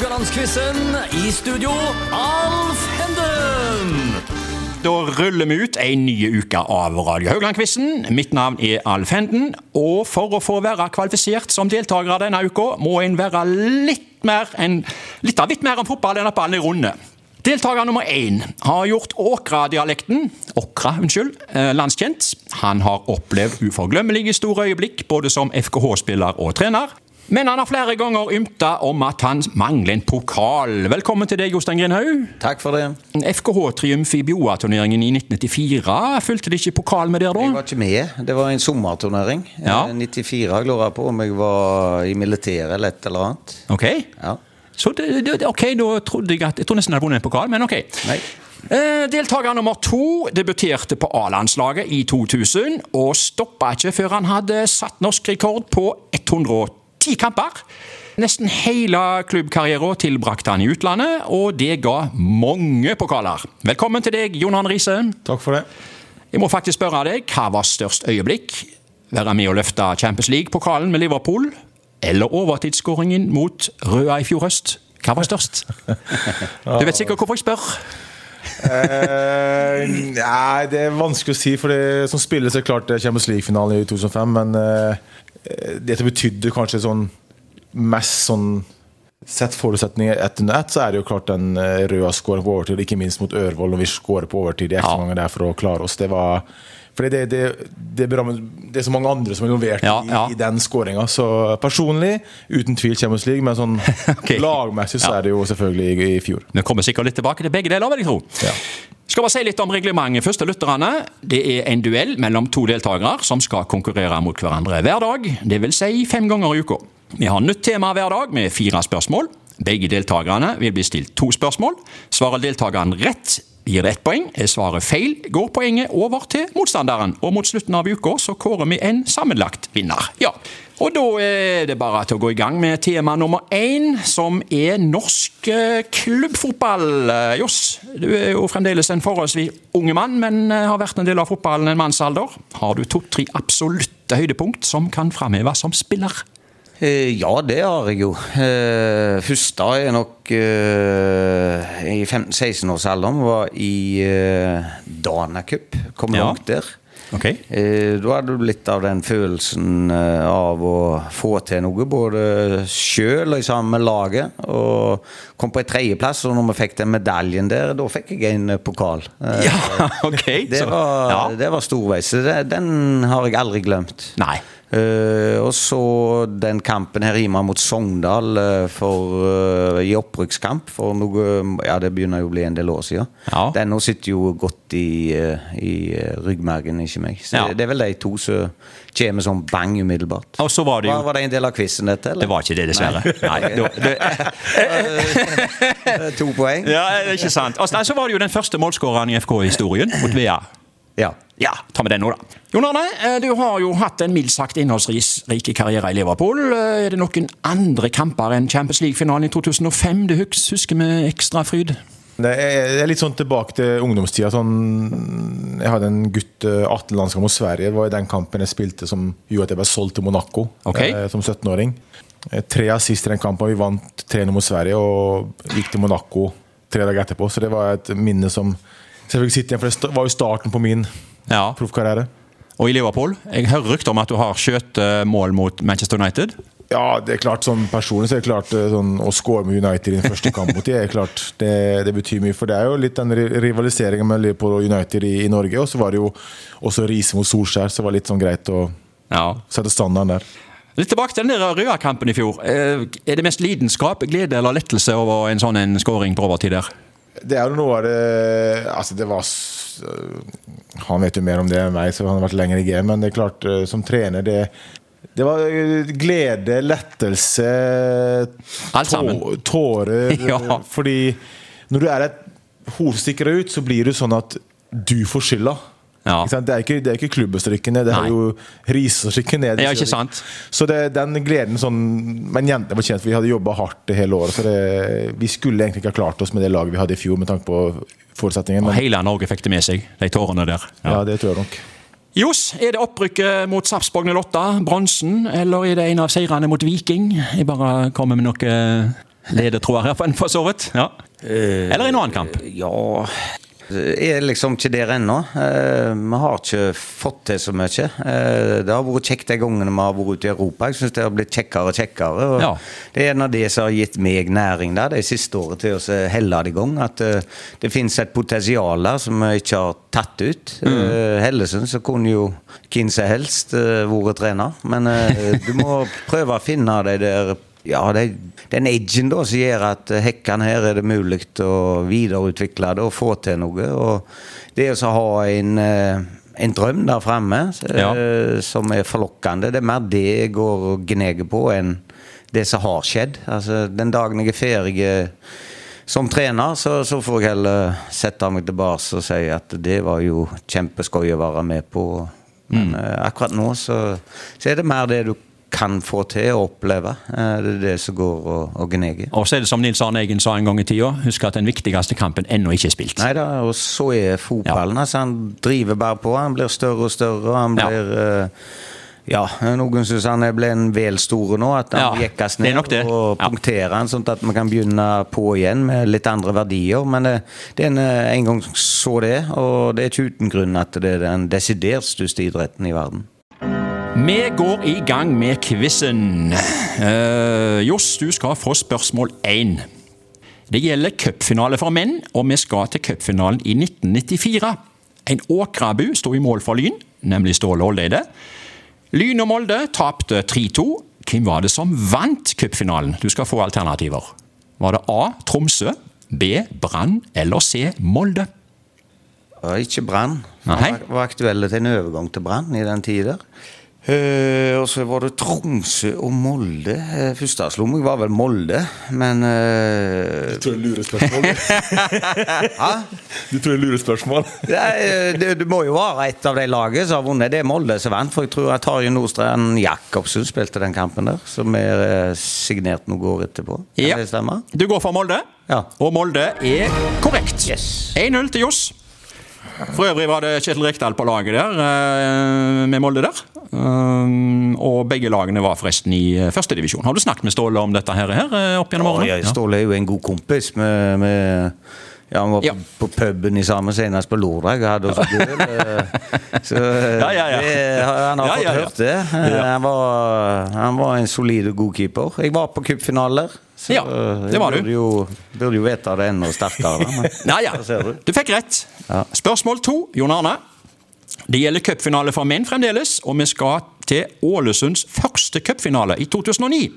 Haugalandsquizen. I studio, Alf Henden. Da ruller vi ut en ny uke av Radio Haugland-quizen. Mitt navn er Alf Henden, og for å få være kvalifisert som deltaker denne uka, må en være litt mer enn litt av litt mer om fotball enn at ballen er runde. Deltaker nummer én har gjort Åkra-dialekten Åkra, unnskyld, eh, landskjent. Han har opplevd uforglemmelige store øyeblikk både som FKH-spiller og trener. Men han har flere ganger ymta om at han mangler en pokal. Velkommen til deg, Jostein Grindhaug. Takk for det. FKH-triumf i Bjoa-turneringen i 1994. Fulgte det ikke pokal med der da? Jeg var ikke med. Det var en sommerturnering. Ja. Eh, 94 lurer jeg på om jeg var i militæret eller et eller annet. Ok, Ja. så det, det, ok, da trodde jeg at Jeg trodde nesten jeg hadde vunnet en pokal, men ok. Nei. Eh, deltaker nummer to debuterte på A-landslaget i 2000, og stoppa ikke før han hadde satt norsk rekord på 110 kamper. Nesten hele klubbkarrieren tilbrakte han i utlandet, og det ga mange pokaler. Velkommen til deg, Jon Arne Riise. Takk for det. Jeg må faktisk spørre deg, hva var størst øyeblikk? Være med å løfte Champions League-pokalen med Liverpool? Eller overtidsskåringen mot Røa i fjor høst? Hva var størst? Du vet sikkert hvorfor jeg spør. Eh, nei, det er vanskelig å si, for som spiller så klart det er Champions League-finalen i 2005, men eh, dette betydde kanskje sånn mest sånn Sett forutsetninger etter nett, så er det jo klart den eh, røde skåren på overtid, ikke minst mot Ørvoll, når vi skårer på overtid i ekstra Ja. ganger der for å klare oss. Det var fordi det, det, det, det er så mange andre som er involvert Ja, ja. I, i den skåringa. Så personlig, uten tvil Champions League, men sånn okay. lagmessig så Ja. er det jo selvfølgelig i, i fjor. Vi kommer sikkert litt tilbake til begge deler, vil jeg tro. Skal bare si litt om reglementet først til lytterne. Det er en duell mellom to deltakere som skal konkurrere mot hverandre hver dag. Vil si fem ganger i uka. Vi har nytt tema hver dag med fire spørsmål. Begge deltakerne vil bli stilt to spørsmål. Svarer deltakeren rett, gir det ett poeng. Er svaret feil, går poenget over til motstanderen. Og mot slutten av uka så kårer vi en sammenlagt vinner. Ja, og da er det bare til å gå i gang med tema nummer én, som er norsk eh, klubbfotball. Johs, du er jo fremdeles en forholdsvis unge mann, men eh, har vært en del av fotballen en mannsalder. Har du to-tre absolutte høydepunkt som kan framheves som spiller? Eh, Ja, det har jeg jo. Først Første er nok eh, i 15-16-årsalderen. Var i eh, Dana Cup. Kom Ja. langt der. Ok. Eh, Da hadde du litt av den følelsen eh, av å få til noe, både sjøl og sammen med laget. Og kom på en tredjeplass, og når vi fikk den medaljen der, da fikk jeg en eh, pokal. Eh, Ja, ok. Det var, ja. det var storveis. Den har jeg aldri glemt. Nei. Eh, og så den kampen her hjemme mot Sogndal uh, for, uh, i opprykkskamp for noe Ja, det begynner jo å bli en del år siden. Ja. Den nå sitter jo godt i, i ryggmargen, ikke meg. Så Ja. det er vel de to som kommer sånn bang umiddelbart. Og så var det jo var det en del av quizen, dette? Eller? Det var ikke det, dessverre. Nei, Nei. to poeng? ja, det er ikke sant. Og så var det jo den første målskåreren i FK-historien mot Vea. Ja. Ja, ta med den nå, da. Jon Arne, eh, du har jo hatt en mildt sagt innholdsrik karriere i Liverpool. Eh, Er det noen andre kamper enn Champions League-finalen i 2005 du hus- husker med ekstra fryd? Det er, litt sånn tilbake til ungdomstida. Sånn, jeg hadde en gutt, eh, 18 landskamp mot Sverige. Det var i den kampen jeg spilte som gjorde at jeg ble solgt til Monaco Ok. eh, som 17-åring. Eh, Tre assist i den kampen. Vi vant 3-0 mot Sverige og gikk til Monaco tre dager etterpå. Så det var et minne som selvfølgelig sitter igjen, for det var jo starten på min Ja. proffkarriere. Og i Liverpool? Jeg hører rykter om at du har skjøt eh, mål mot Manchester United. Ja, det er klart sånn personlig så er det klart eh, sånn, Å score med United i den første kamp mot dem, det, det betyr mye. For det er jo litt den rivaliseringen med Liverpool og United i, i Norge. Og så var det jo også Riise mot Solskjær, så det var litt sånn greit å Ja. sette standarden der. Litt tilbake til den Røa-kampen i fjor. Eh, Er det mest lidenskap, glede eller lettelse over en sånn en scoring på overtid der? Det er jo noe av det Altså, det var Han vet jo mer om det enn meg, så han har vært lenger i game, men det er klart, eh, som trener det det var eh, glede, lettelse, Alt sammen. tå- tårer. Ja. eh, Fordi når du er et hovedstikker ut, så blir det sånn at du får skylda. Ja. Ikke sant? Det er ikke, det er ikke klubben det er det Nei. er jo risestrykkene nede. Ja, ikke sant? Så det, den gleden sånn Men jentene var kjent, vi hadde jobba hardt det hele året. Så det, vi skulle egentlig ikke ha klart oss med det laget vi hadde i fjor, med tanke på forutsetningen. Og Men hele Norge fikk det med seg, de tårene der. ja, det tror jeg nok. Johs, er det opprykket mot Sarpsborg 08, bronsen, eller er det en av seirene mot Viking? Jeg bare kommer med noe ledetråder her, for så vidt. Ja. Eller en annen kamp. Ja er liksom ikke der ennå. Eh, vi har ikke fått til så mye. Eh, det har vært kjekt de gangene vi har vært ute i Europa. Jeg syns det har blitt kjekkere og kjekkere. Og Ja. Det er en av det som har gitt meg næring der de siste året til å helle det i gang. At eh, det finnes et potensial der som vi ikke har tatt ut. Mm. Hellesund så kunne jo hvem som helst vært trener, men du må prøve å finne de der ja, det, den edgen da som gjør at hekkene her er det mulig å videreutvikle det og få til noe. Og det å ha en, eh, en drøm der fremme eh, Ja. som er forlokkende, det er mer det jeg går og gneger på enn det som har skjedd. Altså, den dagen jeg er ferdig eh, som trener, så, så får jeg heller sette meg tilbake og si at det var jo kjempeskøy å være med på. Men mm. akkurat nå så, så er det mer det du kan få til å oppleve. Eh, Det er det som går og, og gneger. Og så er det som Nils Arne Eggen sa en gang i tida, husk at den viktigste kampen ennå ikke er spilt. Nei da, og så er fotballen. Altså, han driver bare på. Han blir større og større. Han blir ja. ja, noen syns han er ble en vel store nå. At han Ja, jekkes ned og Ja. punkterer han, sånn at vi kan begynne på igjen med litt andre verdier. Men det, det er en, eh, en gang så det, og det er ikke uten grunn at det er den desidert største idretten i verden. Vi går i gang med quizen. Uh, Johs, du skal få spørsmål én. Det gjelder cupfinale for menn, og vi skal til cupfinalen i 1994. En Åkrabu sto i mål for Lyn, nemlig Ståle Oldeide. Lyn og Molde tapte 3-2. Hvem var det som vant cupfinalen? Du skal få alternativer. Var det A. Tromsø, B. Brann eller C. Molde? Ikke Brann. Det Han var, var aktuelle til en overgang til Brann i den tida. Eh, og så var det Tromsø og Molde. Uh, første jeg var vel Molde, men uh... Du tror jeg lurer spørsmål? Hæ? Du tror jeg lurer spørsmål? Nei, eh, det, det må jo være et av de lagene som har vunnet. Det er Molde som vant. For jeg tror at Tarjei Nordstrand Jacobsen spilte den kampen der, som er signert noen år etterpå. Kan Ja. det stemme? Du går for Molde, Ja. og Molde er korrekt. Yes. 1-0 til Johs. For øvrig var det Kjetil Rekdal på laget der, med Molde der. Um, og begge lagene var forresten i eh, førstedivisjon. Har du snakket med Ståle om dette her, her eh, opp gjennom årene? ja, Ståle er jo en god kompis med, med ja, Han var Ja. på, puben i sammen senest på lørdag og hadde også gull. eh, Så Ja, ja. Det, han har fått hørt det. Han, var, han var en solid og god keeper. Jeg var på cupfinaler. Så Ja, det var du. jeg burde jo, burde jo vite det enda sterkere. Men, Ja, ja. du. Du fikk rett. Ja. Spørsmål to, Jon Arne. Det gjelder cupfinale for menn fremdeles, og vi skal til Ålesunds første cupfinale i 2009.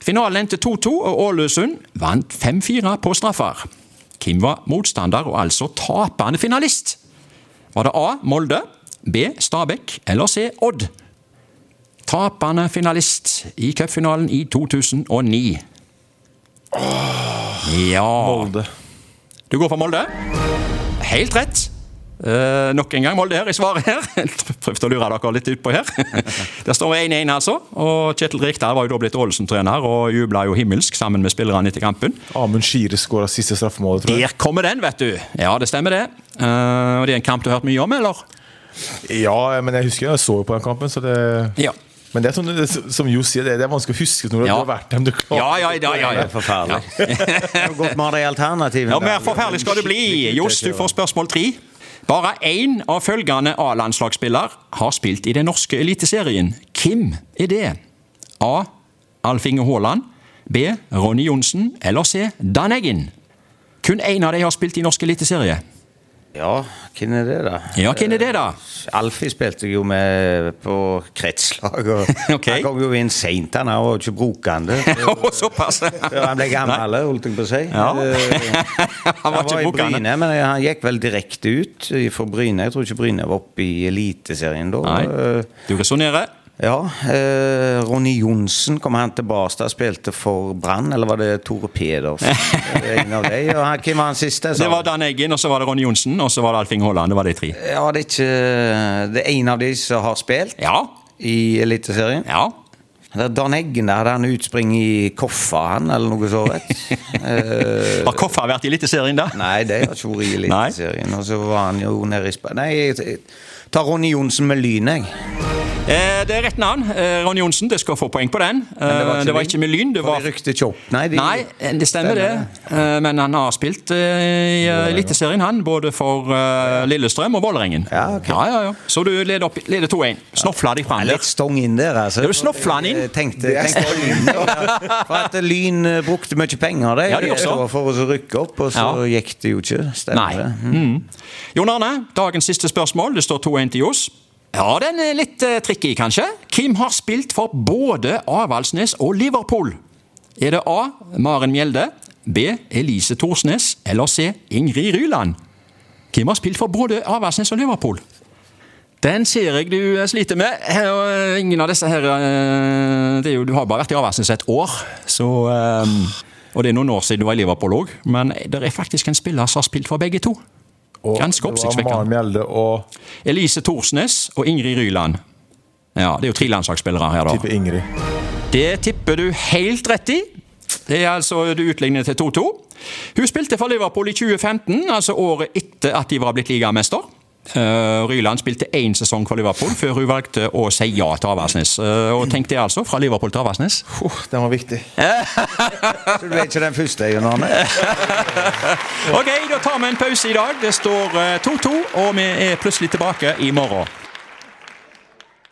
Finalen endte 2-2, og Ålesund vant 5-4 på straffer. Kim var motstander og altså tapende finalist? Var det A. Molde, B. Stabæk eller C. Odd? Tapende finalist i cupfinalen i 2009. Ja Molde. Du går for Molde? Helt rett. Eh, nok en gang Molde her i svaret her. Prøvde å lure dere litt utpå her. Det står 1-1, altså. Og Kjetil Rekdal var jo da blitt Ålesund-trener og jubla jo himmelsk sammen med spillerne etter kampen. Amund Shire skåra siste straffemålet, tror jeg. Der kommer den, vet du! Ja, det stemmer det. Uh, og det er en kamp du har hørt mye om, eller? Ja, men jeg husker jeg så jo på den kampen, så det Ja. Men det er sånn, som Jo sier, det det er vanskelig å huske når Ja. du har vært dem. Du klarer Ja, ja, ja. ja, Det ja. er forferdelig. Ja. er godt vi har de alternativene. Ja. Mer forferdelig skal det bli. Johs, du får spørsmål tre. Bare én av følgende A-landslagsspiller har spilt i den norske eliteserien. Hvem er det? A. Alf Inge Haaland. B. Ronny Johnsen. Eller C. Dan Eggen. Kun én av de har spilt i norsk eliteserie. Ja, hvem er det, da? Ja, hvem er det, da? Alfie spilte jeg jo med på kretslag. Og okay. Han kom jo inn seint, han var jo ikke brukende. Såpass! Før han ble gammel, holdt jeg på å si. Ja. Eh, Han var ikke i. Bryne, men han gikk vel direkte ut for Bryne. Jeg tror ikke Bryne var oppe i Eliteserien da. Nei. Eh, Du resonnerer. Ja, eh, Ronny Johnsen kom han tilbake da spilte for Brann, eller var det Tore Pedersen? en av de, og han, Hvem var han siste? Så. Det var? Dan Eggen, og så var det Ronny Johnsen, og så var det Alfing Haaland. Det var de tre. Ja, det er ikke Det er en av de som har spilt Ja. i Eliteserien. Ja. Det Dan Eggen der, hadde han utspring i Koffa, han, eller noe så rett. Eh, Har Koffa vært i Eliteserien, da? nei, det har ikke vært i Eliteserien. Og så var han jo nede i Sp... Nei, tar Ronny Johnsen med Lyn, jeg. Eh, det er rett navn. Eh, Ronny Johnsen, det skal få poeng på den. Eh, det var ikke det var ikke med Lyn. Det var rykte. Nei, de, Nei, det stemmer det. Eh, Men han har spilt eh, i eh, Eliteserien, han. Både for eh, Lillestrøm og Vålerengen. Ja, okay. ja, ja, ja. Så du leder, opp- leder 2-1. Snofla deg fram der. Litt stong inn der, altså. Du snofla han inn. Jeg Tenkte, tenkte på Lyn. ja. For at Lyn eh, brukte mye penger de, Ja, de også. for å rykke opp, og så gikk det jo ikke. Stemmer Nei. det? Mm. Jon Arne, dagens siste spørsmål. Det står 2-1 Johs. Ja, den er litt eh, tricky, kanskje. Hvem har spilt for både Avaldsnes og Liverpool? Er det A. Maren Mjelde, B. Elise Thorsnes eller C. Ingrid Ryland? Hvem har spilt for både Avaldsnes og Liverpool? Den ser jeg du eh, sliter med. Eh, ingen av disse her eh, det er jo, Du har bare vært i Avaldsnes et år, så Og det er noen år siden du var i Liverpool òg, men det er faktisk en spiller som har spilt for begge to. Og Ganske det var oppsiktsvekkende. Maren Mjelde og Elise Thorsnes og Ingrid Ryland. Ja, Det er jo tre landslagsspillere her, da. Tipper Ingrid. Det tipper du helt rett i. Det er altså Du utligner til 2-2. Hun spilte for Liverpool i 2015, altså året etter at de var blitt ligamester. Uh, Ryland spilte én sesong for Liverpool før hun valgte å si ja til Avaldsnes. Eh, og tenk det, altså. Fra Liverpool til Aversnes. Oh, den var viktig. Så du er ikke den første, Jon Arne? Ok, da tar vi en pause i dag. Det står eh, 2-2, og vi er plutselig tilbake i morgen.